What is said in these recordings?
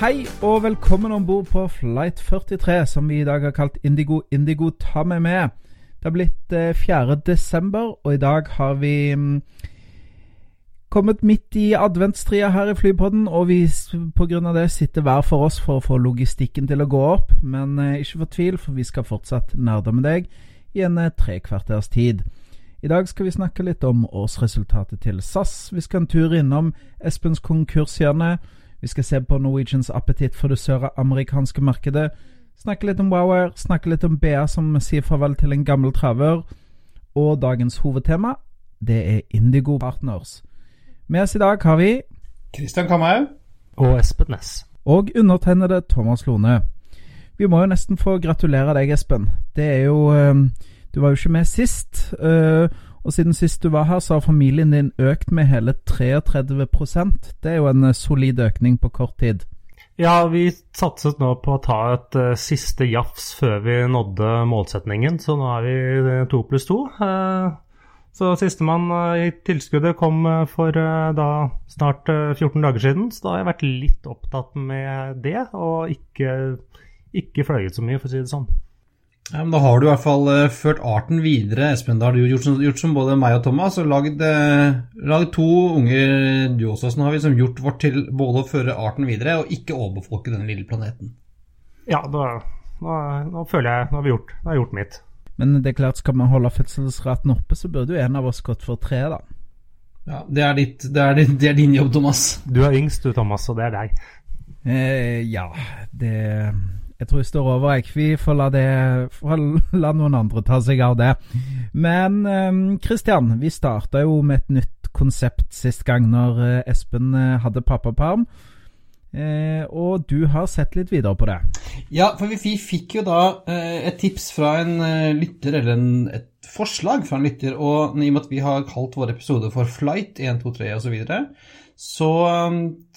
Hei og velkommen om bord på Flight 43, som vi i dag har kalt Indigo. Indigo, ta meg med. Det har blitt eh, 4. desember, og i dag har vi mm, kommet midt i adventstria her i Flypodden, og vi pga. det sitter hver for oss for å få logistikken til å gå opp. Men eh, ikke fortvil, for vi skal fortsatt nerde med deg i en eh, tre kvarters tid. I dag skal vi snakke litt om årsresultatet til SAS. Vi skal en tur innom Espens konkurshjørne. Vi skal se på Norwegians appetitt for det søramerikanske markedet. Snakke litt om Wower, snakke litt om BA som sier farvel til en gammel traver. Og dagens hovedtema, det er Indigo Partners. Med oss i dag har vi Kristian Kamhaug. Og Espen Næss. Og undertegnede Thomas Lone. Vi må jo nesten få gratulere deg, Espen. Det er jo Du var jo ikke med sist. Og siden sist du var her, så har familien din økt med hele 33% Det er jo en solid økning på kort tid. Ja, vi satset nå på å ta et uh, siste jafs før vi nådde målsetningen, så nå er vi to pluss to. Uh, så sistemann uh, i tilskuddet kom for da snart 14 dager siden, så da har jeg vært litt opptatt med det, og ikke, ikke fløyet så mye, for å si det sånn. Ja, men Da har du i hvert fall uh, ført arten videre, Espen. Da har du gjort, gjort som både meg og Thomas, og lagd, uh, to unger du også. Så nå har vi liksom gjort vårt til både å føre arten videre og ikke overbefolke denne lille planeten. Ja, da, da, da føler jeg Nå har vi gjort, har jeg gjort mitt. Men det er klart, skal man holde fødselsraten oppe, så burde jo en av oss gått for tre, da. Ja, det er, ditt, det, er ditt, det er, din jobb, Thomas. Du er yngst du, Thomas, og det er deg. Eh, ja, det jeg tror jeg står over, jeg. Vi får la, det, får la noen andre ta seg av det. Men Kristian, um, vi starta jo med et nytt konsept sist gang når uh, Espen uh, hadde pappaperm. Eh, og du har sett litt videre på det? Ja, for vi, fikk jo da eh, et tips fra en eh, lytter, eller en, et forslag fra en lytter. Og i og med at vi har kalt vår episode for Flight 1, 2, 3 osv., så, videre, så um,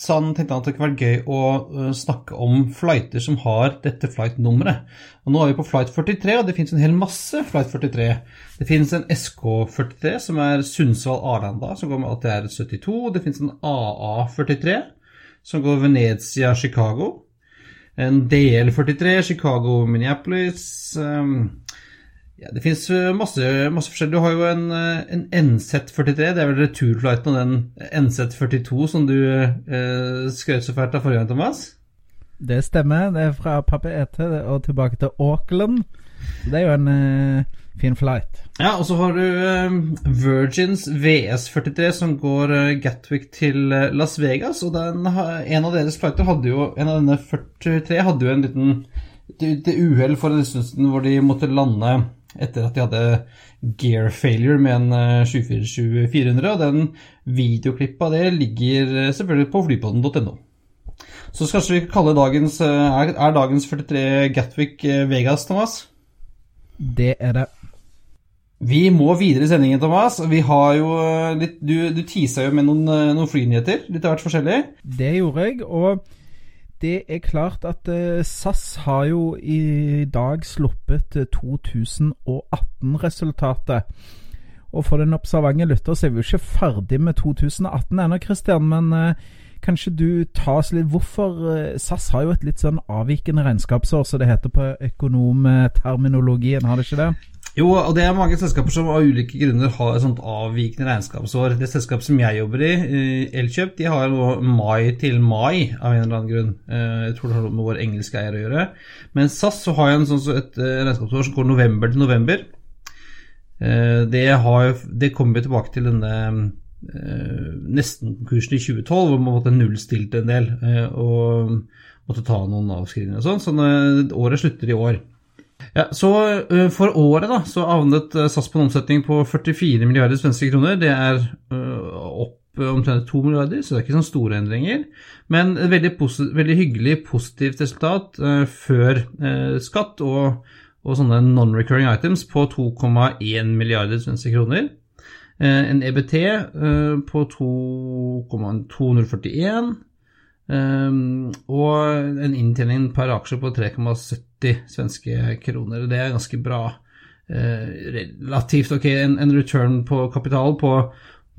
han, tenkte han at det kunne vært gøy å uh, snakke om flighter som har dette flight-nummeret. Og Nå er vi på flight 43, og det finnes en hel masse flight 43. Det finnes en SK43 som er Sundsvall-Arlanda, som går med ATR 72. Det finnes en AA43 som går Venezia-Chicago. En DL43 Chicago-Minneapolis. Um, ja, Det fins masse, masse, forskjellig. Du har jo en, eh, en NZ43, det er vel returflighten av den NZ42 som du eh, skrøt så fælt av forrige gang, Thomas? Det stemmer. Det er fra Pappa ET og tilbake til Auckland. Det er jo en eh, fin flight. Ja, og så har du eh, Virgins VS43 som går eh, Gatwick til eh, Las Vegas. Og den, en av deres flighter hadde jo En av denne 43 hadde jo en liten det uhell for en stund siden hvor de måtte lande etter at de hadde gear failure med en 747-400. Og den videoklippet av det ligger eh, selvfølgelig på flypodden.no. Så kanskje vi kalle dagens eh, er, er dagens 43 Gatwick eh, Vegas, Thomas? Det er det. Vi må videre i sendingen, Thomas. Vi har jo litt, Du, du tisa jo med noen, noen flynyheter. Litt av hvert forskjellig. Det gjorde jeg. og det er klart at uh, SAS har jo i dag sluppet 2018-resultatet. Og for den observante lytter så er vi jo ikke ferdig med 2018 ennå, Christian. Men uh, kanskje du tar oss litt Hvorfor SAS har jo et litt sånn avvikende regnskapsår, som det heter på økonomterminologien, har det ikke det? Jo, og det er mange selskaper som av ulike grunner har et sånt avvikende regnskapsår. Det selskapet som jeg jobber i, eh, Elkjøp, de har nå mai til mai av en eller annen grunn. Eh, jeg tror det har noe med vår engelske eier å gjøre. Men SAS så har jeg sånn, et eh, regnskapsår som går november til november. Det, har, det kommer vi tilbake til denne nesten-konkursen i 2012, hvor man måtte nullstilte en del og måtte ta noen avskrivninger og sånn. Så året slutter i år. Ja, så uh, For året da, så avnet uh, SAS på en omsetning på 44 milliarder svenske kroner. Det er uh, opp omtrent 2 milliarder, så det er ikke sånne store endringer. Men et veldig, veldig hyggelig positivt resultat før skatt og, og sånne non-recurring items på 2,1 milliarder svenske kroner. En EBT på 2,241. Um, og en inntjening per aksje på 3,70 svenske kroner. Det er ganske bra. Uh, relativt ok, en, en, return på kapital på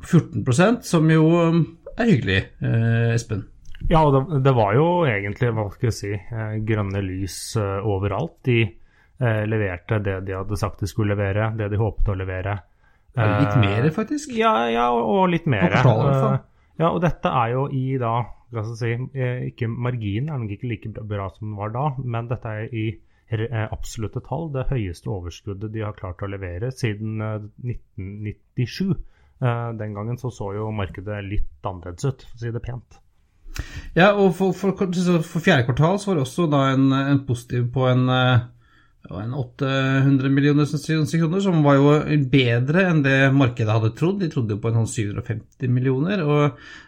14% som jo er hyggelig, uh, Espen. Ja, og det, det, var jo egentlig, hva skal jeg si, uh, grønne lys overalt. De leverte det de hadde sagt de skulle levere, det de håpet å levere. litt mer, faktisk? Ja, ja og litt mer. Kvartal, ja, og dette er jo i da si, eh, ikke Marginen er nok ikke like bra som den var da, men dette er i eh, absolutte tall det høyeste overskuddet de har klart å levere siden 1997. Eh, den gangen så, så jo markedet litt annerledes ut, for å si det pent. Ja, og for, for, for fjerde kvartal så var det også da en, en positiv på en en 800 millioner kroner, som var jo bedre enn det markedet hadde trodd. De trodde jo på en sånn 750 sånn millioner. Og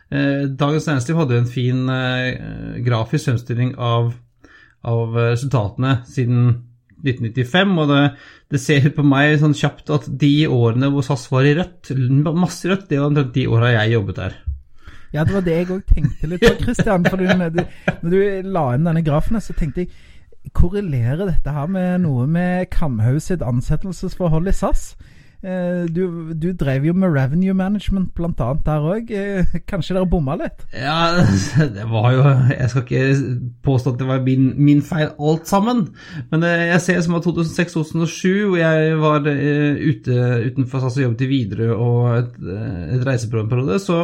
eh, Dagens Næringsliv hadde jo en fin eh, grafisk fremstilling av, av, resultatene siden 1995. Og det, det ser på meg sånn kjapt at de årene hvor SAS var i rødt, masse rødt, det var de åra jeg jobbet der. Ja, det var det jeg òg tenkte litt på, Christian. For når, du, når du la inn denne grafen, så tenkte jeg korrelerer dette her med noe med Kamhaug sitt ansettelsesforhold i SAS? Eh, du, du, drev jo med revenue management bl.a. der òg. Eh, kanskje dere bomma litt? Ja, det var jo Jeg skal ikke påstå at det var min, min feil alt sammen. Men eh, jeg ser som at 2006-2007, hvor jeg var ute utenfor SAS og jobbet i Widerøe og et, et reiseprogramsperiode, så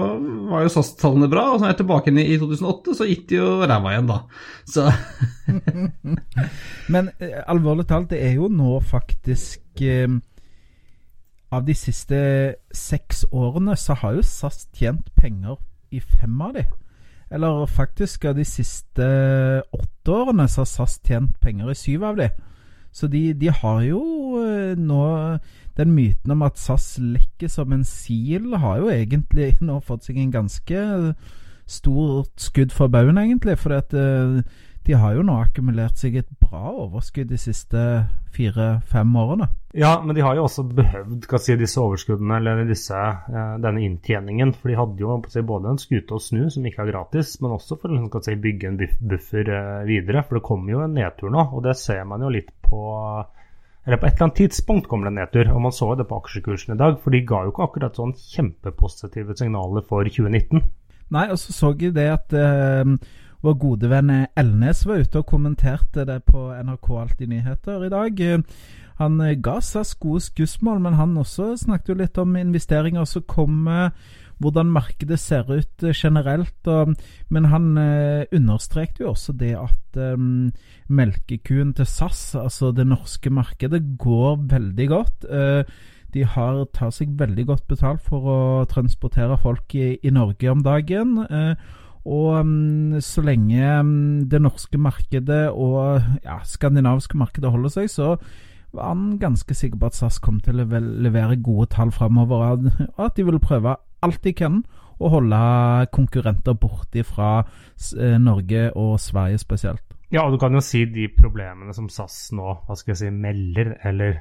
var jo SAS-tallene bra. Og så er jeg tilbake i 2008, så gikk det jo ræva igjen, da. Så Men alvorlig talt, det er jo nå faktisk av de siste seks årene så har jo SAS tjent penger i fem av de. Eller faktisk av de siste åtte årene så har SAS tjent penger i syv av de. Så de, de har jo eh, nå Den myten om at SAS lekker som en sil, har jo egentlig nå fått seg en ganske stort skudd for baugen, egentlig. For at uh, de har jo nå akkumulert seg et bra overskudd de siste fire-fem årene. Ja, men de har jo også behøvd si, disse overskuddene, eller disse, eh, denne inntjeningen. For de hadde jo si, både en skute å snu, som ikke er gratis, men også for å si, bygge en buffer eh, videre. For det kommer jo en nedtur nå, og det ser man jo litt på eller På et eller annet tidspunkt kommer det en nedtur, og man så det på aksjekursen i dag. For de ga jo ikke akkurat sånn kjempepositive signaler for 2019. Nei, og så så jeg det at eh, vår gode venn Elnes var ute og kommenterte det på NRK Alltid nyheter i dag. Han ga SAS gode skussmål, men han også snakket jo litt om investeringer som kommer, hvordan markedet ser ut generelt. Og, men han eh, understrekte jo også det at eh, melkekuen til SAS, altså det norske markedet, går veldig godt. Eh, de har, tar seg veldig godt betalt for å transportere folk i, i Norge om dagen. Uh, og um, så lenge um, det norske markedet og ja, skandinaviske markedet holder seg, så var han ganske sikker på at SAS kom til å levere gode tall framover, og at de ville prøve alt de kan å holde konkurrenter borte fra eh, Norge og Sverige spesielt. Ja, og du kan jo si de problemene som SAS nå hva skal jeg si, melder, eller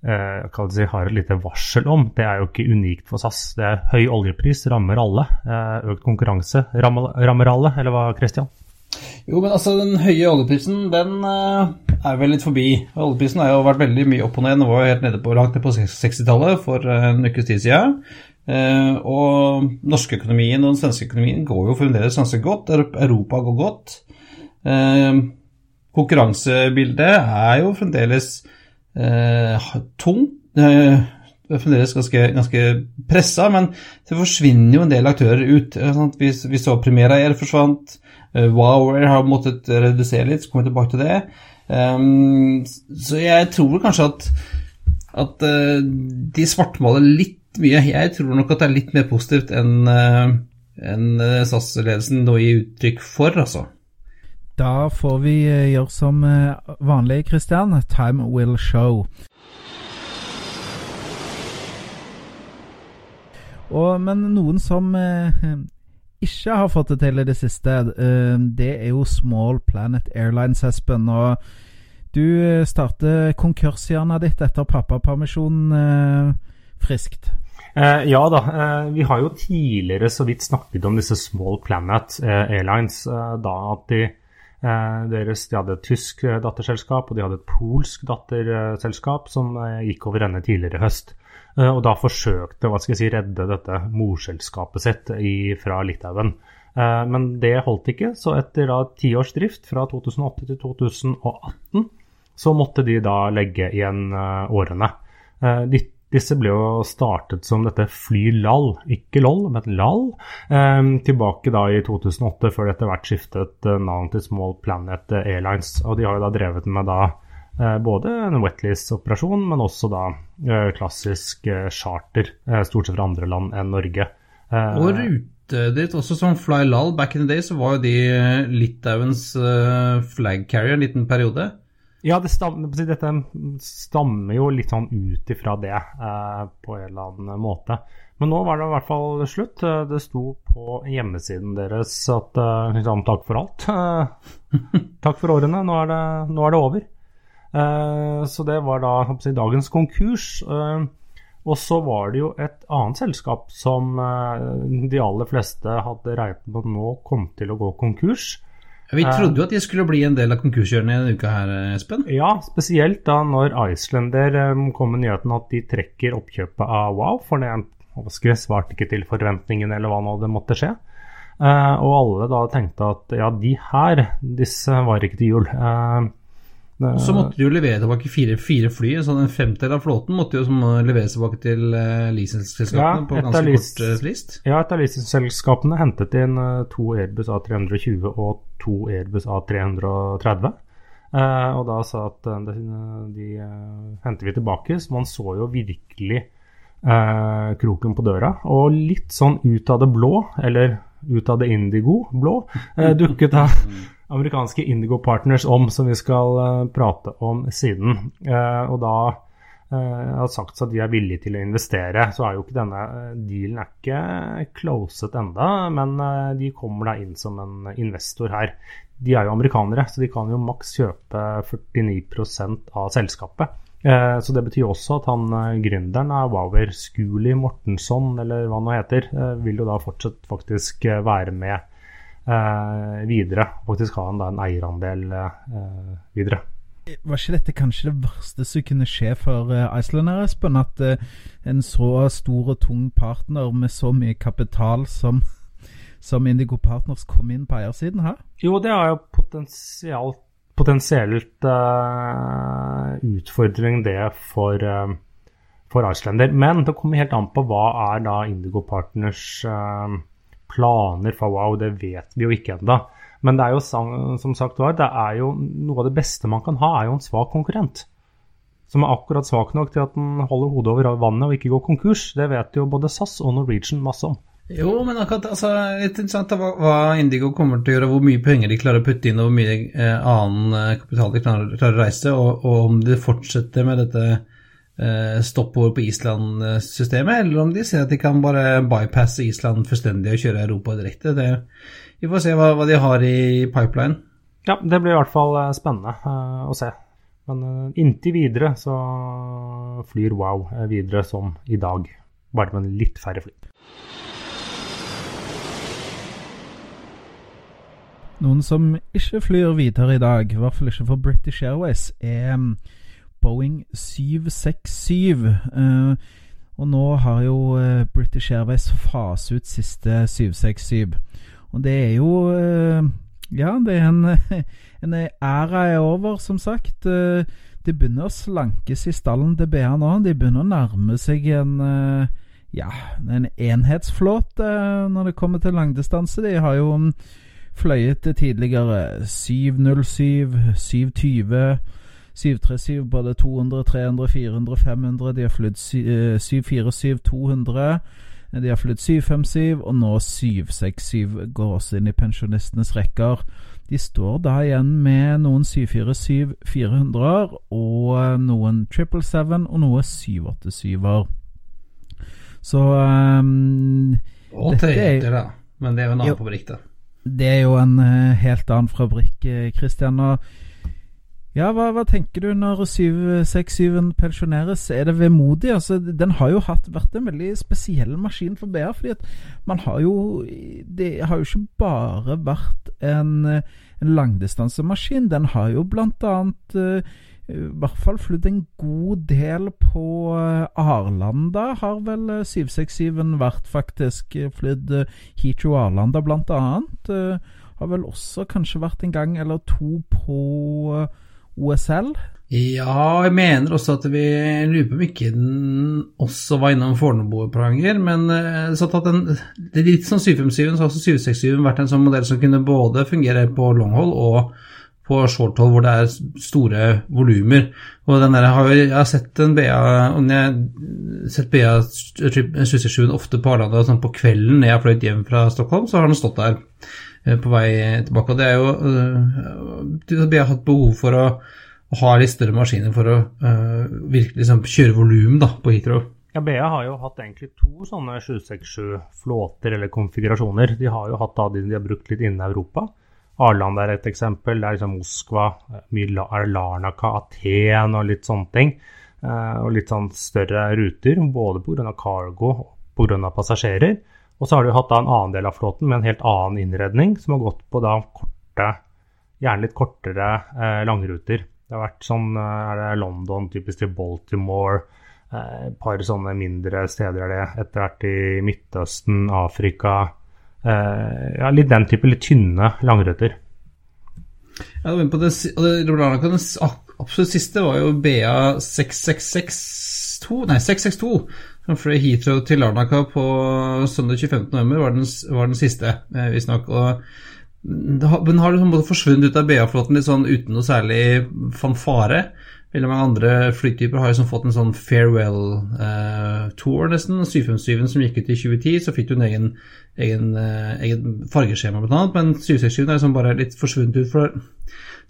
si, har et lite varsel om, det er jo ikke unikt for SAS. Det er Høy oljepris rammer alle. Eh, økt konkurranse rammer, rammer alle, eller hva, Christian? Jo, men altså, den høye oljeprisen, den uh, er vel litt forbi. Oljeprisen har jo vært veldig mye opp og ned. Den var jo helt nede på, langt ned på 60-tallet for en ukes tid siden. Og økonomien og den svenske økonomien går jo fremdeles ganske godt. Europa går godt. konkurransebildet er jo fremdeles eh, tung. Eh, det er fremdeles ganske, ganske pressa, men det forsvinner jo en del aktører ut. Vi, vi så Primera Air forsvant. Uh, Wow Air har måttet redusere litt, så kommer vi tilbake til det. Um, så jeg tror kanskje at, at uh, de svartmaler litt mye. Jeg tror nok at det er litt mer positivt enn uh, enn SAS-ledelsen nå gir uttrykk for, altså. Da får vi eh, gjøre som eh, vanlig, Christian. Time will show. Og, men noen som eh, ikke har fått det til i det siste, det er jo Small Planet Airlines, Espen. Og du starter konkurshjernet ditt etter pappapermisjonen friskt. Eh, ja da, eh, vi har jo tidligere så vidt snakket om disse Small Planet eh, Airlines. da at de, deres, de hadde et tysk datterselskap og de hadde et polsk datterselskap som gikk over ende tidligere i høst. og da forsøkte hva skal jeg si, redde dette morselskapet sitt i, fra Litauen. men det holdt ikke, så etter da ti års drift, fra 2008 til 2018, så måtte de da legge igjen årene. De disse ble jo startet som dette Fly LAL, ikke LOL, men LAL, eh, tilbake da i 2008, før det etter hvert skiftet eh, navn til Small Planet Airlines. Og de har jo da drevet med da eh, både en wetlease-operasjon, men også da eh, klassisk charter, stort sett fra andre land enn Norge. og rute ditt, også som Fly LAL, back in the day, så var jo de Litauens flag carrier en liten periode. Ja, det stammer, dette stammer jo litt sånn ut ifra det eh, på en eller annen måte. Men nå var det i hvert fall slutt. Eh, det sto på hjemmesiden deres at eh, liksom, takk for alt. Eh, takk for årene, nå er det, nå er det over. Eh, så det var da si, dagens konkurs. Eh, og så var det jo et annet selskap som de aller fleste hadde regnet med at nå kom til å gå konkurs. Vi trodde jo at de skulle bli en del av konkurshjørnet denne uka her, Espen. Ja, spesielt da når Iceslander kom med nyheten at de trekker oppkjøpet av Wow. For det svarte ikke til forventningene eller hva nå det måtte skje. Og alle da tenkte at ja, de her, disse var ikke til jul. Uh, og så måtte de jo levere tilbake fire, fire fly. Så en femtedel av flåten måtte jo leveres tilbake til uh, leasingselskapene ja, på ganske kort uh, frist. Ja, et av leasingselskapene hentet inn uh, to Airbus A320 og to Airbus A330. Uh, og da sa at de, de henter vi tilbake. Så man så jo virkelig kroken på døra. Og litt sånn ut av det blå, eller ut av det indigo blå, dukket da amerikanske Indigo Partners om, som vi skal uh, prate om siden. Uh, og da har sagt at de er villige til å investere, så er jo ikke denne dealen er ikke closet enda, men de kommer da inn som en investor her. De er jo amerikanere, så de kan jo maks kjøpe 49% av selskapet. Så det betyr også at han gründeren av Wower, Skuli Mortensson, eller hva han nå heter, vil jo da fortsatt faktisk være med eh, videre. Faktisk ha en, da, en eierandel eh, videre. Var ikke dette kanskje det verste som kunne skje for Iceland, Espen? At en så stor og tung partner med så mye kapital som, som Indigo Partners kom inn på eiersiden her? Jo, det har jo potensielt, potensielt uh, utfordring det for, uh, for Islander. Men det kommer helt an på hva er da Indigo Partners uh, planer for Wow, det vet vi jo ikke ennå. Men det er jo som sagt var, det er jo noe av det beste man kan ha, er jo en svak konkurrent. Som er akkurat svak nok til at den holder hodet over vannet og ikke går konkurs. Det vet jo både SAS og Norwegian masse om. Jo, men akkurat altså, litt interessant hva, hva Indigo kommer til å gjøre, hvor mye penger de klarer å putte inn, og hvor mye eh, annen eh, kapital de klarer, klarer å reise, og, og, om de fortsetter med dette Eh, stoppover på Island-systemet, eller om de ser at de kan bare bypasse Island fullstendig og kjøre Europa direkte. Det, vi får se hva, hva, de har i pipeline. Ja, det blir i hvert fall eh, spennende uh, å se. Men uh, inntil videre så flyr Wow videre som i dag, bare med litt færre fly. Noen som ikke flyr videre i dag, i hvert fall ikke for British Airways, er Boeing 767. Uh, og nå har jo uh, British Airways faset ut siste 767. Og det er jo uh, Ja, det er en, en æra er over, som sagt. De begynner å slankes i stallen til BA nå. De begynner å nærme seg en ja, en enhetsflåte når det kommer til langdistanse. De har jo fløyet tidligere 707, 720 737 både 200, 300, 400, 500. De har flydd 747 200. De har flydd 757, og nå 767 går også inn i pensjonistenes rekker. De står da igjen med noen 747 400 og noen 777 og noe 787-er. Så um, Og Toyota, da. Men det er jo en annen fabrikk, da. Det er jo en uh, helt annen fabrikk, Christian. Og ja, hva, hva, tenker du når 767 pensjoneres? Er det vemodig? Altså, den har jo hatt, vært en veldig spesiell maskin for BA. fordi at man har jo Det har jo ikke bare vært en, en langdistansemaskin. Den har jo blant annet uh, i hvert fall flydd en god del på uh, Arlanda, har vel 767-en vært faktisk. Flydd uh, Heathrow Arlanda annet. har vel også kanskje vært en gang eller to på OSL? Ja, jeg mener også at vi lurer på om ikke den også var innom Fornebu-planger. Men eh, så at den, det er litt sånn 757, så har også 767 vært en sånn modell som kunne både fungere på longhold og på shorthold hvor det er store volumer. Og den der har jeg, jeg har sett en BA og jeg har sett BA 77 ofte på Arlanda sånn på kvelden når jeg har fløyet hjem fra Stockholm, så har den stått der eh, på vei tilbake. Og det er jo BA har hatt behov for å å ha litt større maskiner for å uh, virkelig liksom, kjøre volum på Heathrow. Ja, BA har jo hatt egentlig to sånne 767-flåter eller konfigurasjoner. De har jo hatt da de de har brukt litt innen Europa. Arland er et eksempel. Det er liksom Moskva, mye Larnaka, Aten og litt sånne ting. Uh, og litt sånn større ruter, både pga. cargo og pga. passasjerer. Og så har du hatt da en annen del av flåten med en helt annen innredning, som har gått på da korte, gjerne litt kortere uh, langruter. Det har vært sånn eh, Er det London, typisk til Baltimore, eh, et par sånne mindre steder er det. Etter hvert i Midtøsten, Afrika eh, Ja, litt den type litt tynne langrøtter. Ja, på det, det absolutt siste var jo BA 6662 Nei, 662. Som fløy Heathrow til Larnaca på søndag 25.11. Var, den, var den siste, visstnok. Og den har liksom forsvunnet ut av BA-flåten litt sånn uten noe særlig fanfare. Veldig mange andre flytyper har liksom fått en sånn farewell-tour, eh, nesten. 757 som gikk ut i 2010, så fikk du en egen, egen, eh, egen fargeskjema, blant annet. Men 767 er liksom bare litt forsvunnet ut. For,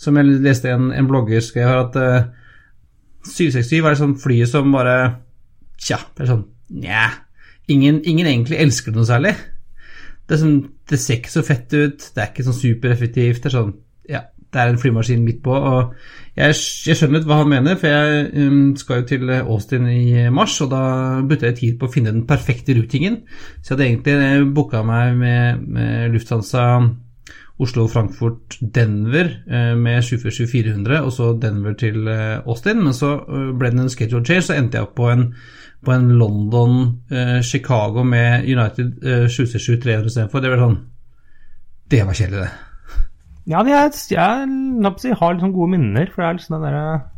som jeg leste en, en blogger skrev her, at uh, 767 er liksom flyet som bare Tja, det er sånn Nja. Ingen, ingen egentlig elsker det noe særlig. Det, sånn, det, ser ikke så fett ut, det er ikke sånn supereffektivt. Det er sånn Ja, det er en flymaskin midt på. Og jeg, jeg skjønner hva han mener, for jeg um, skal jo til Austin i mars, og da brukte jeg tid på å finne den perfekte rutingen. Så jeg hadde egentlig booka meg med, med Lufthansa Oslo-Frankfurt Denver uh, med 747-400, og så Denver til uh, Austin. Men så uh, ble det en schedule change, så endte jeg opp på en på en London-Chicago eh, med United eh, 767-300 istedenfor. Det var sånn Det var kjedelig, det. Ja, jeg, jeg, jeg, har liksom gode minner. For det er liksom der,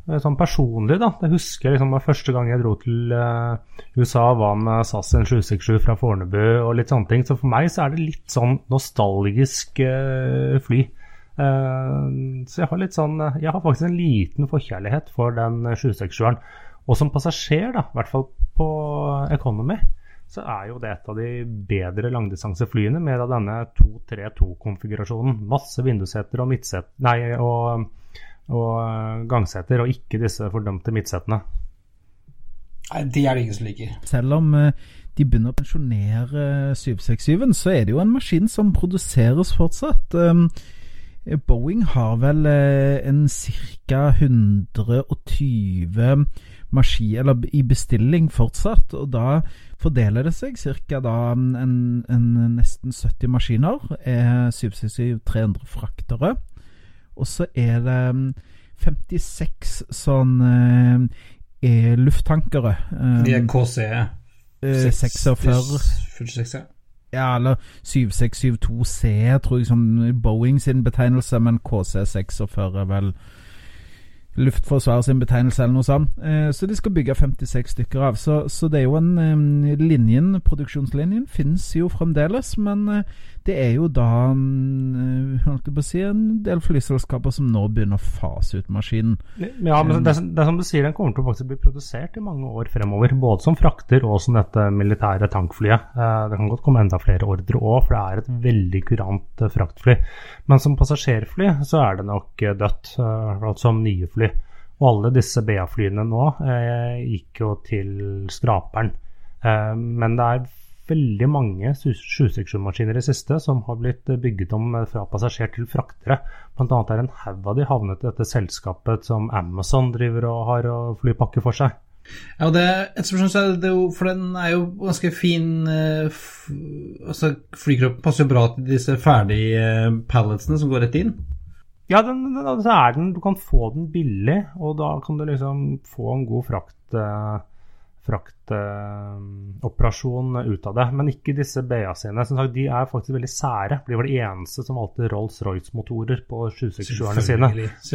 eh, sånn personlig, da. Jeg husker liksom første gang jeg dro til uh, USA, var med SAS en 767 fra Fornebu og litt sånne ting. Så for meg så er det litt sånn nostalgisk uh, fly. Uh, så jeg har litt sånn Jeg har faktisk en liten forkjærlighet for den 767-eren. Og som passasjer, da, i hvert fall på Economy, så er jo det et av de bedre langdistanseflyene med denne 232-konfigurasjonen. Masse vindusseter og, nei, og, og gangseter, og ikke disse fordømte midtsetene. Nei, de er det ingen som liker. Selv om uh, de begynner å pensjonere 767-en, så er det jo en maskin som produseres fortsatt. Boeing har vel uh, en ca. 120 maskiner i bestilling fortsatt. Og da fordeler det seg ca. en, nesten 70 maskiner. er 767-300 fraktere. Og så er det 56 sånn eh, lufttankere. De er KC 46. Ja, eller 7672C, tror jeg, som Boeing sin betegnelse, men KC46 er vel Luftforsvaret sin betegnelse eller noe sånt. Eh, så de skal bygge 56 stykker av. Så, så det er jo en um, linjen, Produksjonslinjen finnes jo fremdeles, men uh, det er jo da holdt jeg på å si, en del flyselskaper som nå begynner å fase ut maskinen. Ja, men det, det er som du sier, den kommer til å faktisk bli produsert i mange år fremover. Både som frakter og som dette militære tankflyet. Det kan godt komme enda flere ordre òg, for det er et veldig kurant fraktfly. Men som passasjerfly så er det nok dødt, som nye fly. Og alle disse BA-flyene nå gikk jo til skraperen. Eh, men det er veldig mange 767-maskiner i siste som har blitt bygget om fra passasjer til fraktere. Blant annet er en haug av de havnet i dette selskapet som Amazon driver og har og flyr pakke for seg. Ja, det, er det jo, for den er jo ganske fin eh, altså Flykroppen passer jo bra til disse ferdige eh, palletsene som går rett inn. Ja, den, den, så er den, du kan få den billig, og da kan du liksom få en god frakt. Eh, fraktoperasjon uh, ut av det. Men ikke disse BA sine. Som sagt, de er faktisk veldig sære. De var de eneste som valgte Rolls-Royce-motorer på 767-erne sine.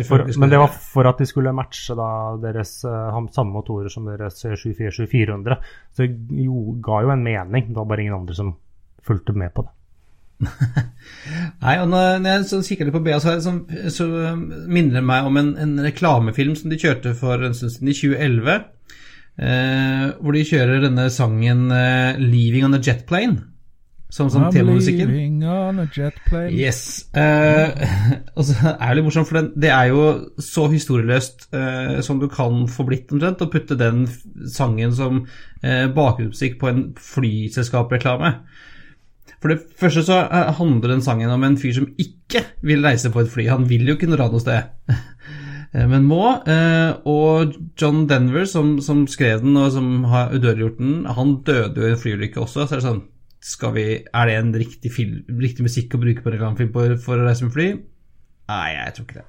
For, men det var for at de skulle matche da, deres uh, samme motorer som deres 747-400. Så det jo, ga jo en mening. Det var bare ingen andre som fulgte med på det. Nei, og når jeg så kikker på BA, så, så, minner det meg om en, en, reklamefilm som de kjørte for en stund siden, i 2011. Eh, hvor de kjører denne sangen eh, 'Leaving on a Jet Plane'. Som, som temamusikken. Yes. Eh, og så er det litt morsomt, for den, det er jo så historieløst eh, som du kan få blitt omtrent, å putte den sangen som eh, bakgrunnsmusikk på en flyselskapreklame. For det første så eh, handler den sangen om en fyr som ikke vil reise på et fly. Han vil jo ikke dra noe sted. Eh, men må. Eh, og John Denver, som, som skrev den og som har udødeliggjort den, han døde jo i en flyulykke også. Så er det sånn vi, Er det en riktig, film, riktig musikk å bruke på reklamefilm for å reise med fly? Nei, jeg tror ikke det.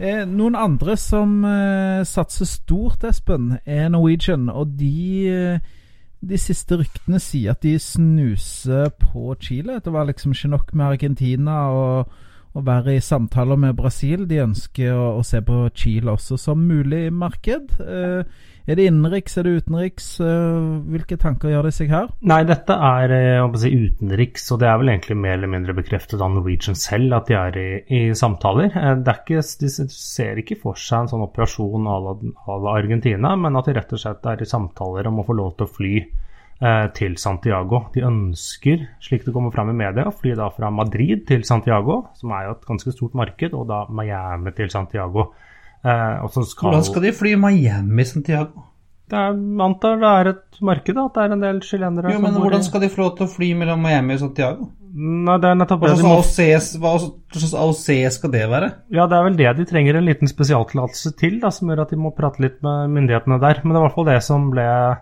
Eh, noen andre som eh, satser stort, Espen, er Norwegian. Og de eh, de siste ryktene sier at de snuser på Chile. Det var liksom ikke nok med Argentina og å være i samtaler med Brasil. De ønsker å, å se på Chile også som mulig marked. Eh, er det innenriks, er det utenriks? Eh, hvilke tanker gjør de seg her? Nei, dette er eh, si, utenriks, og det er vel egentlig mer eller mindre bekreftet av Norwegian selv at de er i, i samtaler. Eh, ikke, de ser ikke for seg en sånn operasjon à la Argentina, men at de rett og slett er i samtaler om å få lov til å fly til Santiago. De ønsker, slik det kommer fram i media, å fly da fra Madrid til Santiago, som er jo et ganske stort marked, og da Miami til Santiago. Eh, skal, Hvordan skal de fly Miami Santiago? Det er, antar det er et marked, da. At det er en del chilenere Jo, men hvordan skal de få lov til å fly mellom Miami og Santiago? Nei, det er nettopp Hva slags AOC, skal det være? Ja, det er vel det de trenger en liten spesialtillatelse til, da, som gjør at de må prate litt med myndighetene der. Men det er i hvert fall det som ble eh,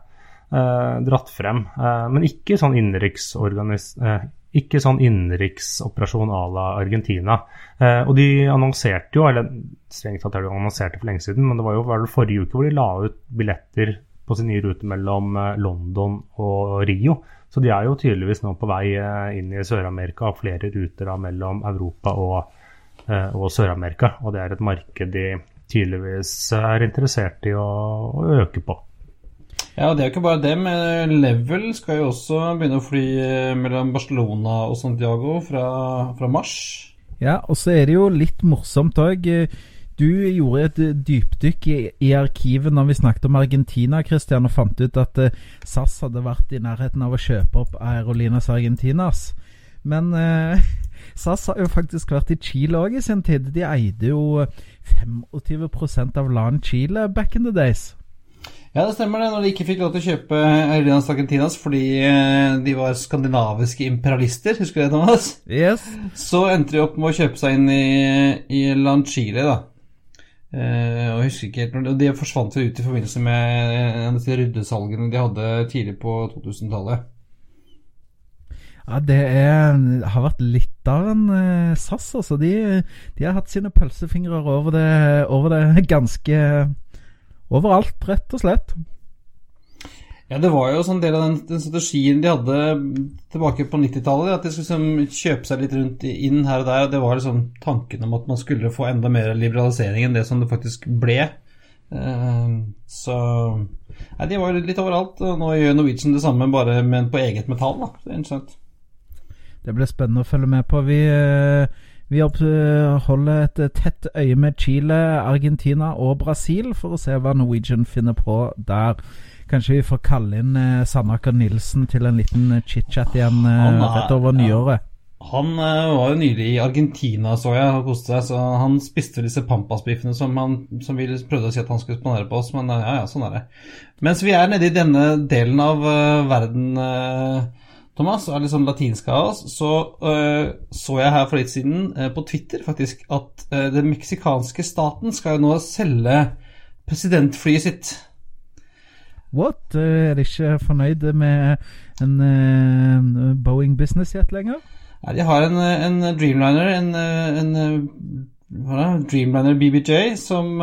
dratt frem. Eh, men ikke sånn. Eh, sånn innenriksoperasjon à la Argentina. Eh, og de annonserte jo, eller strengt tatt er det annonserte for lenge siden, men det var jo var det forrige uke hvor de la ut billetter på sin nye rute mellom eh, London og Rio. Så de er jo tydeligvis nå på vei eh, inn i Sør-Amerika, og flere ruter da mellom Europa og, eh, og Sør-Amerika. Og det er et marked de tydeligvis er interessert i å, å øke på. Ja, det er jo ikke bare det, men Level skal jo også begynne å fly eh, mellom Barcelona og Santiago fra, fra mars. Ja, og så er det jo litt morsomt òg. Du gjorde et dypdykk i, i, arkivet når vi snakket om Argentina, Christian, og fant ut at uh, SAS hadde vært i nærheten av å kjøpe opp Aerolinas Argentinas. Men uh, SAS har jo faktisk vært i Chile òg i sin tid. De eide jo 25% av LAN Chile back in the days. Ja, det stemmer det. Når de ikke fikk lov til å kjøpe Airlinas Argentinas fordi eh, de var skandinaviske imperialister, husker du det, Thomas? Yes. Så endte de opp med å kjøpe seg inn i, i Land Chile, da. Eh, og jeg husker ikke helt De forsvant ut i forbindelse med en av disse ryddesalgene de hadde tidlig på 2000-tallet. Ja, det er, har vært litt av en uh, SAS, altså. De, de, har hatt sine pølsefingre over det, over det ganske Overalt, rett og slett. Ja, det var jo sånn del av den, den strategien de hadde tilbake på 90-tallet. At de skulle liksom kjøpe seg litt rundt inn her og der. og Det var liksom tanken om at man skulle få enda mer liberalisering enn det som det faktisk ble. Uh, så Nei, de var litt overalt. Og nå gjør Norwegian det samme, bare men på eget metall. da, det er interessant. Det blir spennende å følge med på. Vi uh vi holder et tett øye med Chile, Argentina og Brasil for å se hva Norwegian finner på der. Kanskje vi får kalle inn eh, Sandaker Nilsen til en liten chit-chat igjen eh, rett over nyåret. Han var jo nylig i Argentina, så jeg, og koste seg. Så han spiste disse pampas-biffene som, som vi prøvde å si at han skulle spandere på oss. Men ja, ja, sånn er det. Mens vi er nede i denne delen av verden, Thomas, er litt sånn latinsk av oss, så så jeg her for litt siden på Twitter faktisk at den meksikanske staten skal jo nå selge presidentflyet sitt. What? Er de ikke fornøyd med en Boeing Business Jet lenger? Nei, de har en, en Dreamliner, en, en, en Dreamliner BBJ, som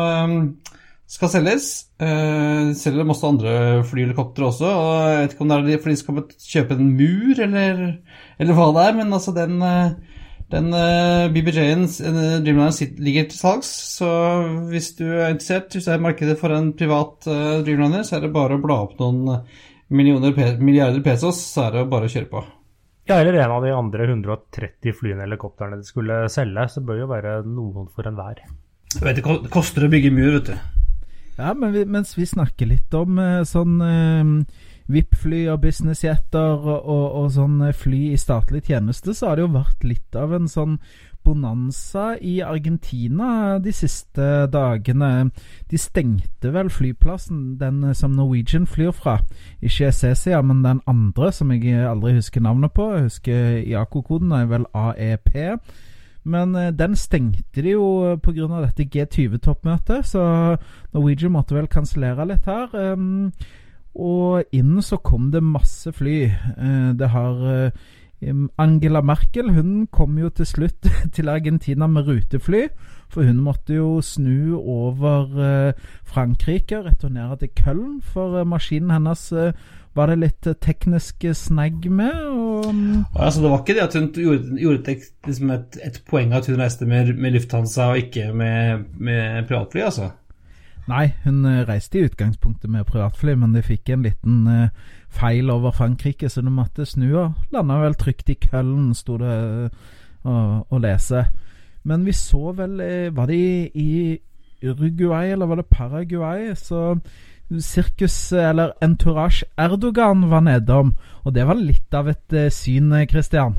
skal selges. Uh, selger selger masse andre flyhelikoptre også. og Jeg vet ikke om det er fordi de skal kjøpe en mur, eller, eller hva det er. Men altså, den, den uh, BBJ-en, Dreamliner, ligger til salgs. Så hvis du er interessert, hvis det er markedet for en privat uh, Dreamliner, så er det bare å bla opp noen millioner, milliarder pesos, så er det bare å kjøre på. Ja, eller en av de andre 130 flyene helikoptrene de skulle selge. Så bør jo være noen for enhver. Det koster å bygge mur, vet du. Ja, men vi, mens vi snakker litt om eh, sånn eh, VIP-fly og businessjetter og, og, sånn fly i statlig tjeneste, så har det jo vært litt av en sånn bonanza i Argentina de siste dagene. De stengte vel flyplassen, den som Norwegian flyr fra. Ikke Cecia, men den andre som jeg aldri husker navnet på. Jeg husker IACO-koden er vel AEP. Men eh, den stengte de jo pga. dette G20-toppmøtet, så Norwegian måtte vel kansellere litt her. Um, og inn så kom det masse fly. Uh, det har Angela Merkel hun kom jo til slutt til Argentina med rutefly. For hun måtte jo snu over eh, Frankrike og returnere til Köln. For eh, maskinen hennes eh, var det litt teknisk snegg med. Og... Mm, altså, det var ikke det at hun gjorde, gjorde et, liksom et, et, poeng at hun reiste med, med Lufthansa og ikke med, med privatfly, altså? Nei, hun reiste i utgangspunktet med privatfly, men de fikk en liten uh, feil over Frankrike, så de måtte snu og landa vel trygt i Køllen, sto det å lese. Men vi så vel eh, Var det i Uruguay, eller var det Paraguay? Så sirkus, eller Entourage Erdogan var nedom, og det var litt av et uh, syn, Christian.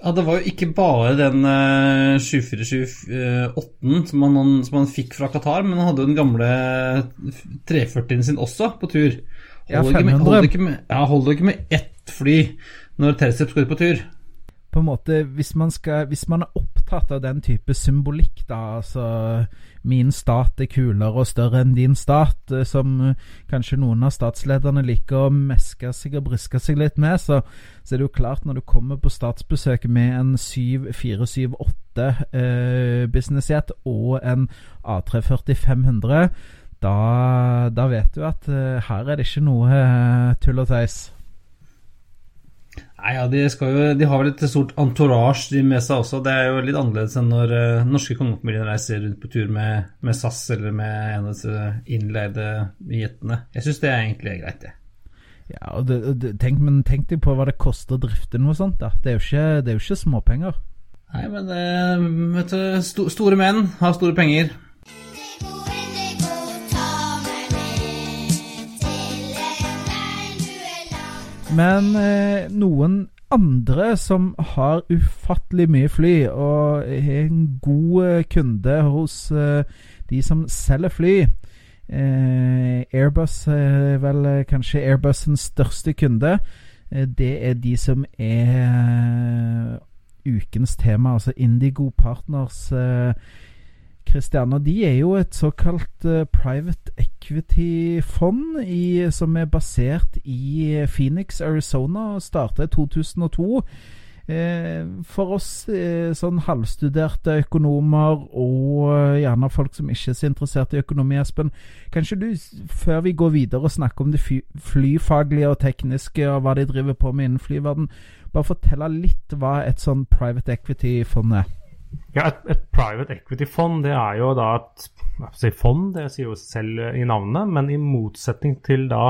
Ja, det var jo ikke bare den uh, 747-8-en som, som, han fikk fra Qatar, men han hadde jo den gamle 340-en sin også på tur. Ja, 500. Holder ikke med, ja, holder ikke med ett fly når Tercep skal ut på tur. På en måte, hvis man, skal, hvis man, er opptatt av den type symbolikk, da, altså min stat er kulere og større enn din stat, eh, som eh, kanskje noen av statslederne liker å meske seg og briske seg litt med, så, så, er det jo klart når du kommer på statsbesøk med en 7478 eh, businessjet og en A340 500 da, da vet du at eh, her er det ikke noe eh, tull og tøys. Nei, ja, de, jo, de, har vel et stort entourage med seg også. Det er jo litt annerledes enn når uh, norske kongefamilier reiser rundt på tur med, med, SAS eller med en av disse innleide jetene. Jeg syns det er egentlig greit, det. Ja, og det, det, tenk, men tenk deg på hva det koster å drifte noe sånt. da. Det er jo ikke, det er jo ikke småpenger. Nei, men vet du, sto, store menn har store penger. Men eh, noen andre som har ufattelig mye fly, og er en god eh, kunde hos eh, de som selger fly eh, Airbus er vel eh, kanskje Airbusens største kunde. Det er de som er ukens tema, altså Indigo Partners. Christian, og de er jo et såkalt private equity-fond som er basert i Phoenix, Arizona, starta i 2002. Eh, for oss eh, sånn halvstuderte økonomer og eh, gjerne folk som ikke er så interessert i økonomi, Espen, kanskje du, før vi går videre og snakker om det flyfaglige og tekniske og hva de driver på med innen flyverden, bare fortelle litt hva et sånn private equity-fond er? Ja, et, et private equity-fond det er jo da et si fond, det sier jo selv i navnet, men i motsetning til da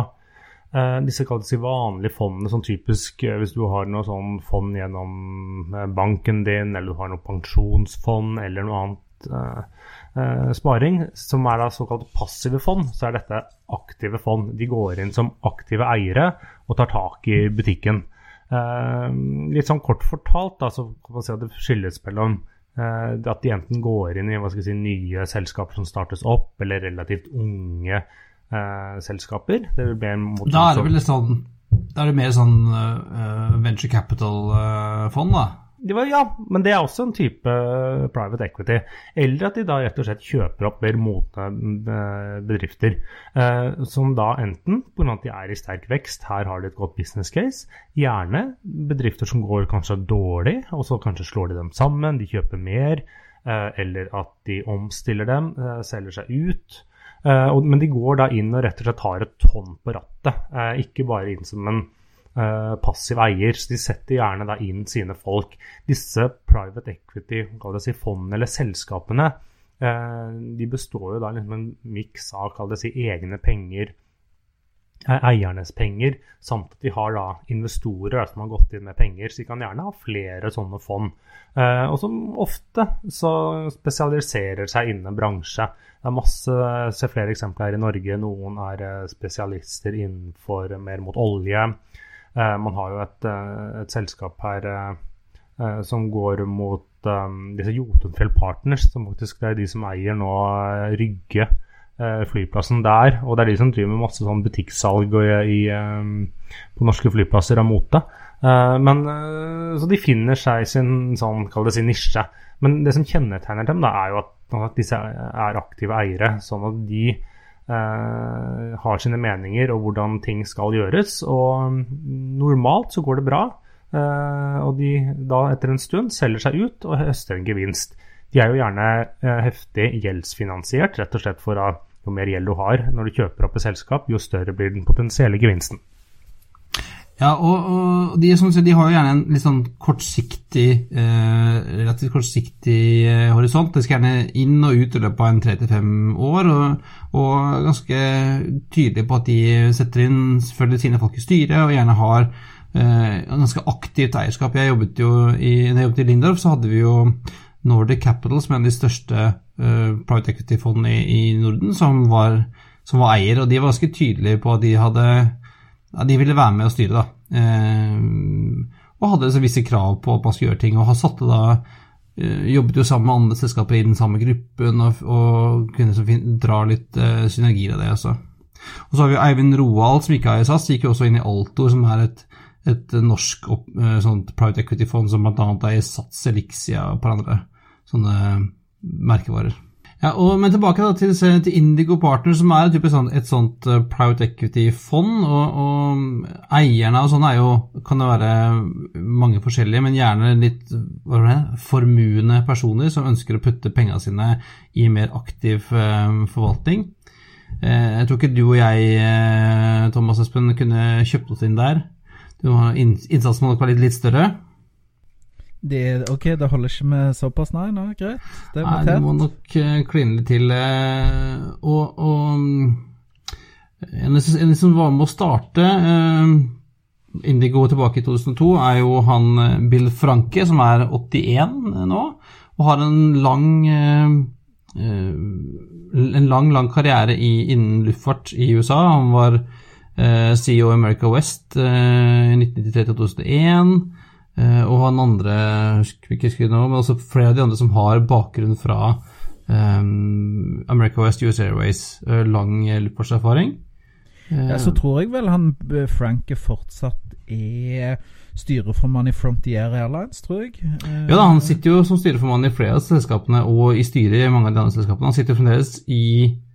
eh, disse kalles vanlige fondene, sånn typisk eh, hvis du har noe sånn fond gjennom eh, banken din, eller du har noe pensjonsfond eller noe annet eh, eh, sparing, som er da såkalt passive fond, så er dette aktive fond. De går inn som aktive eiere og tar tak i butikken. Eh, litt sånn kort fortalt da, så kan man si at det skilles mellom at de enten går inn i si, nye selskaper som startes opp, eller relativt unge eh, selskaper. Det vil bli en mot Da er det vel litt sånn Da er det mer sånn uh, venture capital-fond, da? Var, ja, men det er også en type eh, private equity. Eller at de da rett og slett kjøper opp mer modne eh, bedrifter. Eh, som da enten pga. at de er i sterk vekst, her har de et godt business case. Gjerne bedrifter som går kanskje dårlig, og så kanskje slår de dem sammen, de kjøper mer. Eh, eller at de omstiller dem, eh, selger seg ut. Eh, men de går da inn og rett og slett har et hånd på rattet. ikke bare inn som en passiv eier, så de setter gjerne da inn sine folk. Disse private equity, si fondene eller selskapene, uh, de består jo da liksom en miks av kall det si egne penger, uh, eiernes penger, samt at de har da investorer som har gått inn med penger. Så de kan gjerne ha flere sånne fond. og som ofte så spesialiserer seg innen bransje. Det er masse, ser flere eksempler her i Norge. Noen er spesialister innenfor mer mot olje. Eh, man har jo et, eh, et selskap her eh, som går mot disse Jotunfjell Partners, som faktisk er de som eier nå Rygge flyplassen der. Og det er de som driver med masse sånn butikksalg i, på norske flyplasser av mote. Men, så de finner seg sin sånn, sin nisje. Men det som kjennetegner dem, da, er jo at, at disse er aktive eiere. Sånn at de har sine meninger og hvordan ting skal gjøres. Og normalt så går det bra. Eh, og de da etter en stund selger seg ut og høster en gevinst. De er jo gjerne eh, heftig gjeldsfinansiert, rett og slett for at jo mer gjeld du har når du kjøper opp et selskap, jo større blir den potensielle gevinsten. Ja, og, og de, de, har jo gjerne en litt sånn kortsiktig, eh, relativt kortsiktig eh, horisont. De skal gjerne inn og ut i løpet av en tre til fem år, og, og, ganske tydelige på at de setter inn selvfølgelig sine folk i styret, og gjerne har eh, ganske aktivt eierskap. Jeg jobbet jo i, jeg jobbet i Lindorf, så hadde vi jo Nordic Capital, som er en av de største eh, private equity-fondene i, i, Norden, som var, som var eier, og de var ganske tydelige på at de hadde ja, de ville være med og styre, da. Eh, og hadde så visse krav på at man skulle gjøre ting. Og satte da eh, Jobbet jo sammen med andre selskaper i den samme gruppen og, og kunne så fin, dra litt eh, synergier av det. også. Og så har vi Eivind Roald, som ikke er i SAS, gikk jo også inn i Altor, som er et, et norsk opp, eh, sånt private equity-fond som bl.a. er i Sats, Elixia og et par andre sånne merkevarer. Ja, og, Men tilbake da, til, til, Indigo Partner, som er et, sånt, et sånt uh, private equity-fond. Og, og, eierne og sånne er jo, kan det være mange forskjellige, men gjerne litt det, formuende personer som ønsker å putte pengene sine i mer aktiv uh, forvaltning. Uh, jeg tror ikke du og jeg, Thomas Espen, kunne kjøpt oss inn der. Innsatsen må nok være litt, litt større. Det, ok, det holder ikke med såpass, nei? nei greit. Det er nei, du må nok uh, kline litt til. Uh, og, og en, en som var med å starte uh, Indigo tilbake i 2002, er jo han Bill Franke, som er 81 nå, og har en lang en lang, lang karriere i, innen luftfart i USA. Han var CEO i America West i 1993 2001. Eh, og han andre ikke husker nå, men også flere av de andre som har bakgrunn fra um, America West US Airways, uh, lang luftfartserfaring. Ja, så tror jeg vel han Frank fortsatt er styreformann i Frontier Airlines, tror jeg. Ja da, han sitter jo som styreformann i flere av selskapene og i styret i mange av de andre selskapene. Han sitter fremdeles i Eh,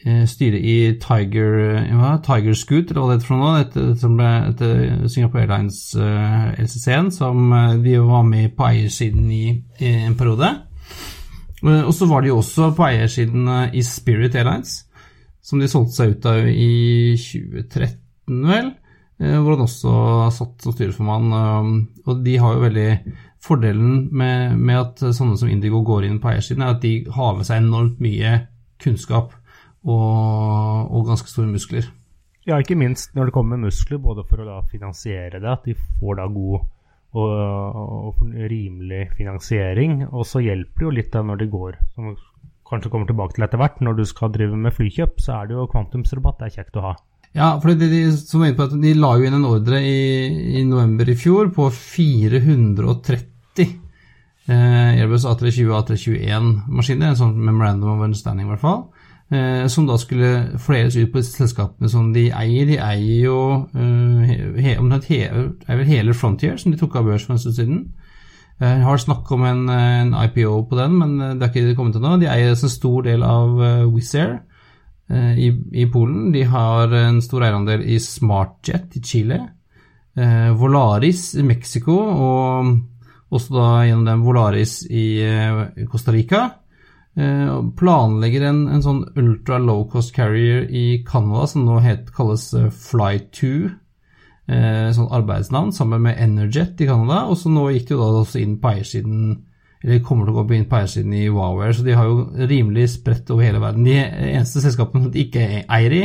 styret i Tiger, ja, Tiger Scoot, eller hva det heter for noe, dette, som ble etter Singapore Airlines uh, eh, LCC-en, som de var med på eiersiden i, i en periode. Og så var de også på eiersiden i Spirit Airlines, som de solgte seg ut av i 2013, vel. hvor han også satt som styreformann. og de har jo veldig Fordelen med, med at sånne som Indigo går inn på eiersiden, er at de har med seg enormt mye kunnskap og, og, ganske store muskler. Ja, ikke minst når det kommer muskler, både for å da finansiere det, at de får da god og, og rimelig finansiering. Og så hjelper det jo litt da når det går, som vi kanskje kommer tilbake til etter hvert. Når du skal drive med flykjøp, så er det jo kvantumsrabatt det er kjekt å ha. Ja, for de, de, som var inne på at de la jo inn en ordre i, i november i fjor på 430 eh, Airbus A320 og A321-maskiner, en sånn memorandum of understanding i hvert fall, eh, som da skulle fleres ut på disse selskapene som de eier. De eier jo eh, he, er vel hele Frontier, som de tok av børs for en stund siden. Jeg har snakk om en, en, IPO på den, men det er ikke kommet til nå. De eier en stor del av Wizz Air i, i, Polen. De har en stor eierandel i SmartJet i Chile. Volaris i Mexico, og også da gjennom den Volaris i Costa Rica. Planlegger en, en, sånn ultra low cost carrier i Canada som nå het, kalles Fly2 eh, sånn arbeidsnavn sammen med Energet i Canada. Og så nå gikk de jo da også inn på eiersiden eller kommer til å gå inn på eiersiden i Wowair, så de har jo rimelig spredt over hele verden. De eneste selskapene som de ikke eier i,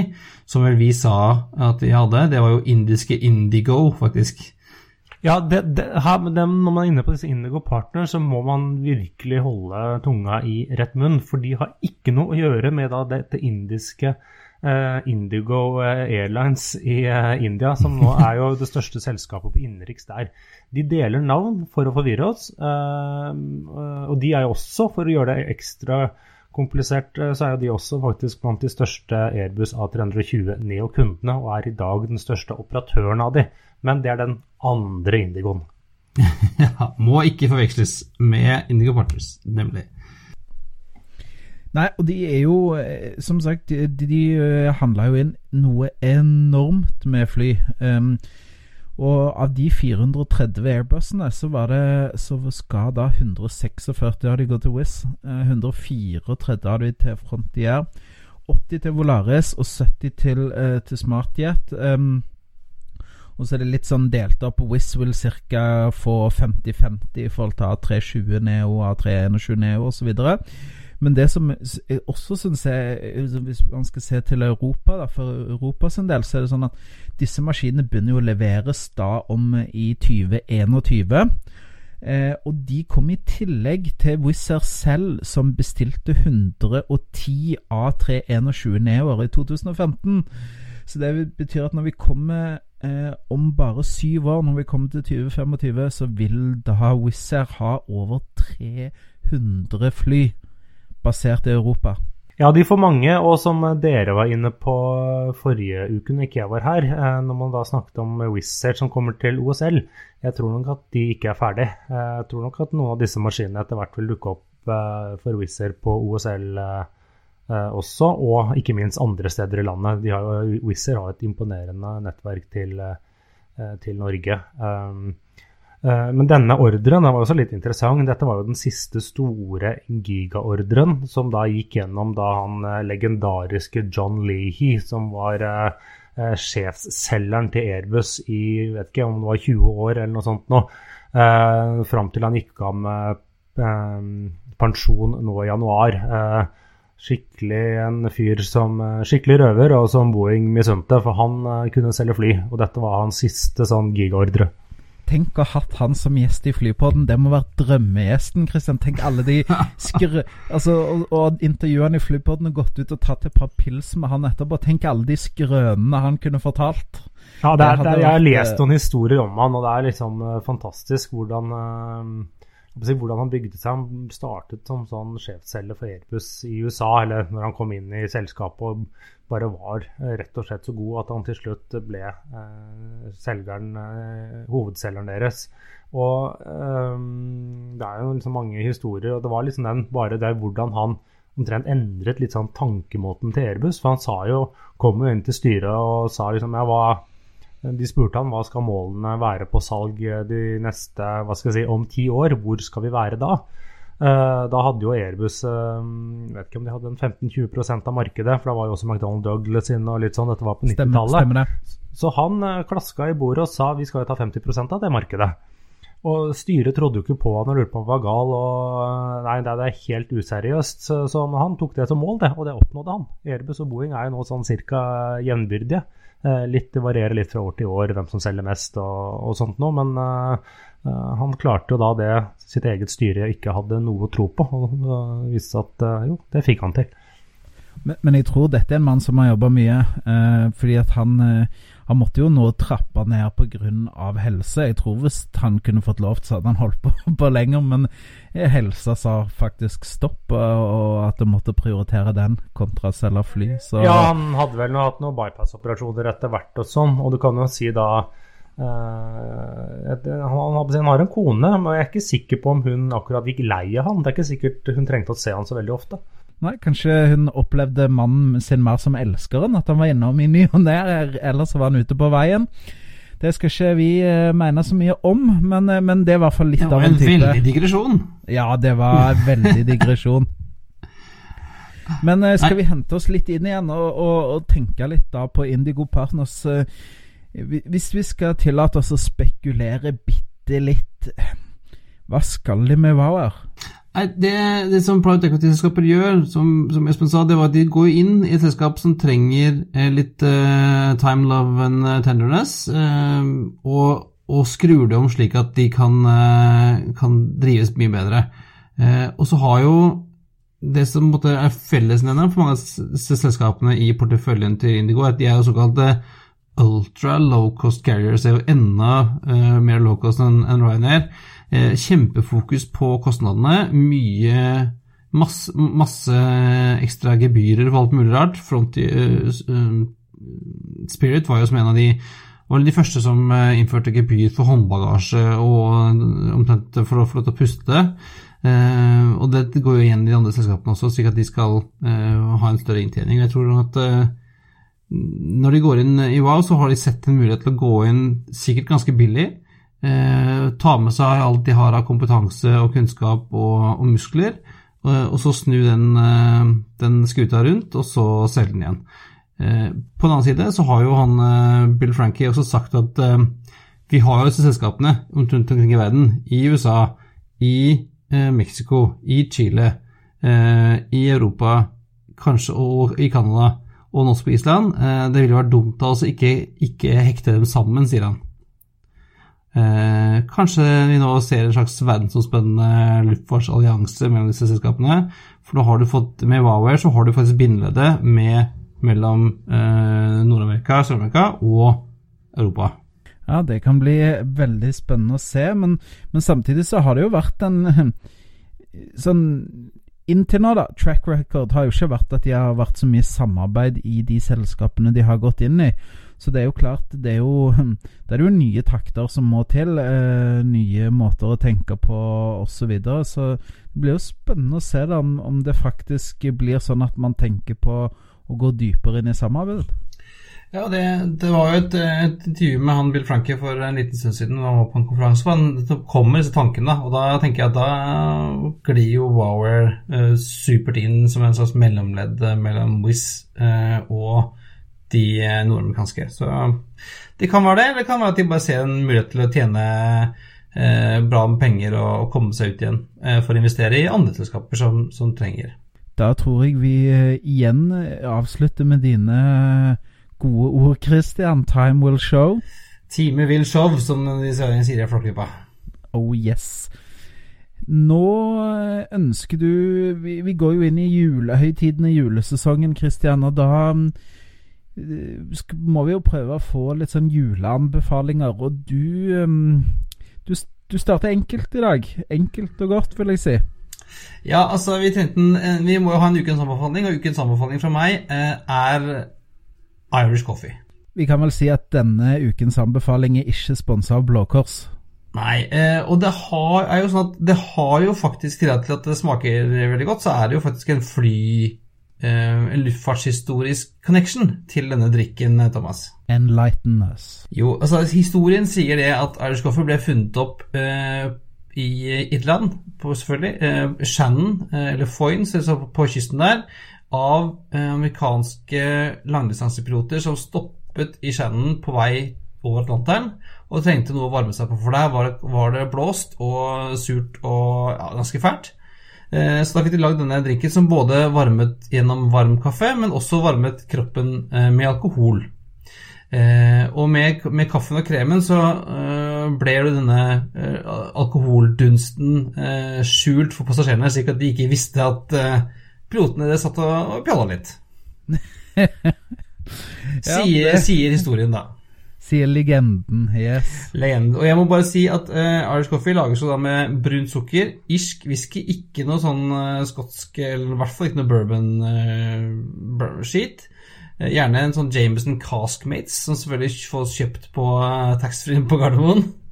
som vel vi sa at de hadde, det var jo indiske Indigo, faktisk. Ja, det, det, her, det, Når man er inne på disse Indigo Partner, så må man virkelig holde tunga i rett munn. For de har ikke noe å gjøre med da, dette indiske Eh, Indigo eh, Airlines i eh, India, som nå er jo det største selskapet på innenriks der. De deler navn for å forvirre oss, og de er jo også, for å gjøre det ekstra komplisert, så er jo de også faktisk blant de største Airbus A320 Neo-kundene, og er i dag den største operatøren av de. Men det er den andre Indigoen. ja, må ikke forveksles med Indigo Partners, nemlig. Nei, og de er jo eh, Som sagt, de, de eh, handla jo inn noe enormt med fly. Um, og av de 430 Airbusene, så var det Så skal da 146 av de gå til Wizz. 134 av de til Frontier. 80 til Volaris og 70 til, uh, til SmartJet. Um, og så er det litt sånn delt opp. Wizz vil ca. få 50-50 i forhold til A320 Neo, A321 Neo osv. Men det som jeg også syns er Hvis man skal se til Europa, da, for Europas del, så er det sånn at disse maskinene begynner jo å leveres da om i 2021. Eh, og de kom i tillegg til Wizz Air selv, som bestilte 110 A321 Neoer i 2015. Så det betyr at når vi kommer eh, om bare syv år, når vi kommer til 2025, så vil da Wizz Air ha over 300 fly basert i Europa? Ja, de får mange, og som dere var inne på forrige uke når ikke jeg var her, eh, når man da snakket om Wizz som kommer til OSL, jeg tror nok at de ikke er ferdig. Eh, jeg tror nok at noen av disse maskinene etter hvert vil dukke opp eh, for Wizz på OSL også, og ikke minst andre steder i landet. De har, Wizz har et imponerende nettverk til, til Norge. Eh, men denne ordren var også litt interessant. Dette var jo den siste store gigaordren som da gikk gjennom da han eh, legendariske John Leahy, som var uh, sjefsselgeren til Airbus i vet ikke om det var 20 år eller noe sånt nå, Eh, fram til han gikk av med eh, pensjon nå i januar. Eh, skikkelig en fyr som skikkelig røver, og som Boeing misunte, for han kunne selge fly. Og dette var hans siste sånn gigaordre. Tenk å ha hatt han som gjest i Flypodden. Det må være drømmegjesten, Christian. Tenk alle de skrø... Altså, og, og intervjue han i Flypodden og gått ut og tatt et par pils med han etterpå. Tenk alle de skrønene han kunne fortalt. Ja, det er, det er, jeg har lest noen historier om han, og det er liksom uh, fantastisk hvordan uh, hvordan han bygde seg. Han startet som sånn sjefsselger for Airbus i USA, eller når han kom inn i selskapet og bare var eh, rett og slett så god at han til slutt ble eh, selgeren, eh, hovedselgeren deres. Og eh, det er jo liksom mange historier, og det var liksom den, bare det hvordan han omtrent endret litt sånn tankemåten til Airbus. For han sa jo, kom jo inn til styret og sa liksom ja, hva de spurte han hva skal målene være på salg de neste hva skal jeg si, om ti år. Hvor skal vi være da? Uh, da hadde jo Airbus jeg vet ikke om de hadde 15-20% av markedet, for da var jo også McDonald Douglas inne og litt sånn. Dette var på 90-tallet. Så han uh, klaska i bordet og sa vi skal jo ta 50% av det markedet. Og styret trodde jo ikke på han og lurte på om han var gal. og Nei, det er helt useriøst. Så, så han tok det som mål, det, og det oppnådde han. Airbus og Boeing er jo nå sånn cirka jevnbyrdige. Eh, litt, det varierer litt fra år til år hvem som selger mest og, og sånt noe, men uh, han klarte jo da det sitt eget styre ikke hadde noe å tro på, og uh, viste at uh, jo, det fikk han til. Men, men, jeg tror dette er en mann som har jobba mye. uh, fordi at han, eh, han måtte jo nå trappe ned pga. helse. Jeg tror hvis han kunne fått lov, så hadde han holdt på, på lenger. Men helsa sa faktisk stopp, og at det måtte prioritere den kontra å selge fly. Så. Ja, han hadde vel hatt noen bypass-operasjoner etter hvert og sånn. Og du kan jo si da Uh, han, har en kone, men jeg er ikke sikker på om hun akkurat gikk lei av han. Det er ikke sikkert hun trengte å se han så veldig ofte. Nei, Kanskje hun opplevde mannen sin mer som elskeren, at han var innom i ny og ne, ellers var han ute på veien. Det skal ikke vi uh, mene så mye om, men, uh, men det er i hvert fall litt av en type Det var en veldig digresjon. Ja, det var veldig digresjon. Men uh, skal Nei. vi hente oss litt inn igjen og, og, og tenke litt da på Indigo Partners? hvis vi skal tillate oss å spekulere bitte litt, hva skal de med Wower? Det, det, som private equity-selskaper gjør, som, som, Espen sa, det var at de går inn i et selskap som trenger eh, litt uh, time, love and eh, tenderness, uh, og, og, skrur det om slik at de kan, uh, kan drives mye bedre. Og så har jo det som måtte, er fellesnevneren for mange av selskapene i porteføljen til Indigo, at de er jo såkalte ultra low cost carriers, er jo enda mer low cost enn en Ryanair. Eh, kjempefokus på kostnadene. Mye masse, masse ekstra gebyrer for alt mulig rart. Front, uh, Spirit var jo som en av de var de første som innførte gebyr for håndbagasje og omtrent for å få lov til å puste. Og det går jo igjen i de andre selskapene også, slik at de skal ha en større inntjening. Jeg tror at når de går inn i Wow, så har de sett en mulighet til å gå inn sikkert ganske billig, eh, ta med seg alt de har av kompetanse og kunnskap og, og muskler, og, og, så snu den, eh, den, skuta rundt, og så selge den igjen. Eh, på den annen side så har jo han eh, Bill Frankie også sagt at eh, vi har jo disse selskapene rundt omkring i verden, i USA, i eh, Mexico, i Chile, i Europa, kanskje og i Canada og nå på Island. Det ville vært dumt av oss å ikke, ikke hekte dem sammen, sier han. Eh, kanskje vi nå ser en slags verdensomspennende luftfartsallianse mellom disse selskapene. For nå har du fått, med Wowair så har du faktisk bindeleddet mellom eh, Nord-Amerika, Sør-Amerika og Europa. Ja, det kan bli veldig spennende å se, men, men samtidig så har det jo vært en sånn Inntil nå, da, track record har jo ikke vært at de har vært så mye samarbeid i de selskapene de har gått inn i. Så det er jo klart, det er jo, det er jo nye takter som må til. Eh, nye måter å tenke på osv. Så, videre. så det blir jo spennende å se da, om, om, det faktisk blir sånn at man tenker på å gå dypere inn i samarbeidet. Ja, det, det var jo et, et, intervju med han Bill Frankie for en liten stund siden. Han var på en konferanse, og han kommer disse tankene. Og da tenker jeg at da glir jo Wower eh, supert inn som en slags mellomledd mellom Wizz eh, og de eh, nordamerikanske. Så det kan være det, eller det kan være at de bare ser en mulighet til å tjene eh, bra med penger og, og, komme seg ut igjen eh, for å investere i andre selskaper som, som, trenger. Da tror jeg vi eh, igjen avslutter med dine gode ord, Christian. Time will show. Time will show, som de sier i Flåklypa. Oh yes. Nå ønsker du vi, vi, går jo inn i julehøytiden i julesesongen, Christian, og da må vi jo prøve å få litt sånn juleanbefalinger. Og du, um, du, du starter enkelt i dag. Enkelt og godt, vil jeg si. Ja, altså, vi, eh, vi må jo ha en ukens anbefaling, og ukens anbefaling fra meg eh, er Irish Coffee. Vi kan vel si at denne ukens anbefaling er ikke sponsa av Blå Kors. Nei, eh, og det har, er jo sånn at det har jo faktisk til at det smaker veldig godt, så er det jo faktisk en fly Eh, en luftfartshistorisk connection til denne drikken, eh, Thomas? Enlighten us. Jo, altså historien sier det at Coffee ble funnet opp eh, i Irland, på, selvfølgelig. Eh, Shannon, eh, eller Foynes, altså på kysten der, av eh, amerikanske langdistansepiloter som stoppet i Shannon på vei over Atlanteren og trengte noe å varme seg på, for der var det, var det blåst og surt og ja, ganske fælt. Eh, så da fikk de lagd denne drinken som både varmet gjennom varm kaffe, men også varmet kroppen eh, med alkohol. Eh, og med, med kaffen og kremen så ble jo denne alkoholdunsten skjult for passasjerene, slik at de ikke visste at pilotene satt og pjalla litt. Ja, sier, sier historien, da. Sier legenden. Yes. Legenden. Og jeg må bare si at uh, Irish Coffee lages jo da med brunt sukker, irsk whisky, ikke noe sånn uh, skotsk, eller i hvert fall ikke noe bourbon-skit. gjerne en sånn Jameson Caskmates, som selvfølgelig fås kjøpt på uh, taxfree på Gardermoen.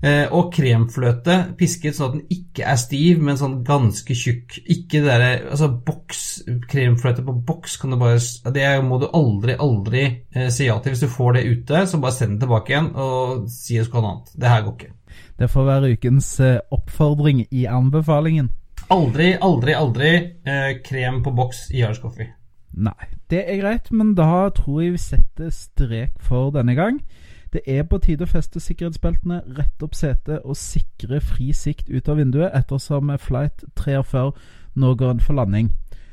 Eh, og kremfløte pisket sånn at den ikke er stiv, men sånn ganske tjukk. Ikke det derre Altså, boks Kremfløte på boks kan du bare Det må du aldri, aldri eh, si ja til. Hvis du får det ute, så bare send det tilbake igjen og si ha noe annet. Det her går ikke. Det får være ukens eh, oppfordring i anbefalingen. Aldri, aldri, aldri eh, krem på boks i Irish Coffee. Nei, det er greit, men da tror jeg vi setter strek for denne gang. Det er på tide å feste sikkerhetsbeltene, rette opp setet og sikre fri sikt ut av vinduet ettersom flight 43 nå går inn for landing.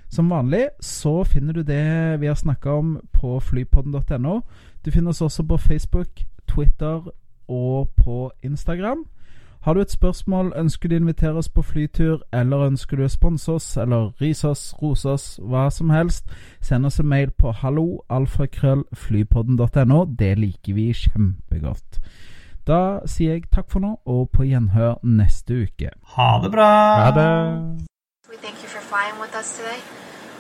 Som vanlig så finner du det vi har snakka om på flypodden.no. Du finner oss også på Facebook, Twitter og på Instagram. Har du et spørsmål, ønsker du å invitere oss på flytur, eller ønsker du å sponse oss, eller rise oss, rose oss, hva som helst, send oss en mail på halloalfakrøllflypodden.no. Det liker vi kjempegodt. Da sier jeg takk for nå, og på gjenhør neste uke. Ha det bra! Ha det. We thank you for flying with us today.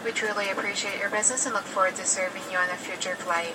We truly appreciate your business and look forward to serving you on a future flight.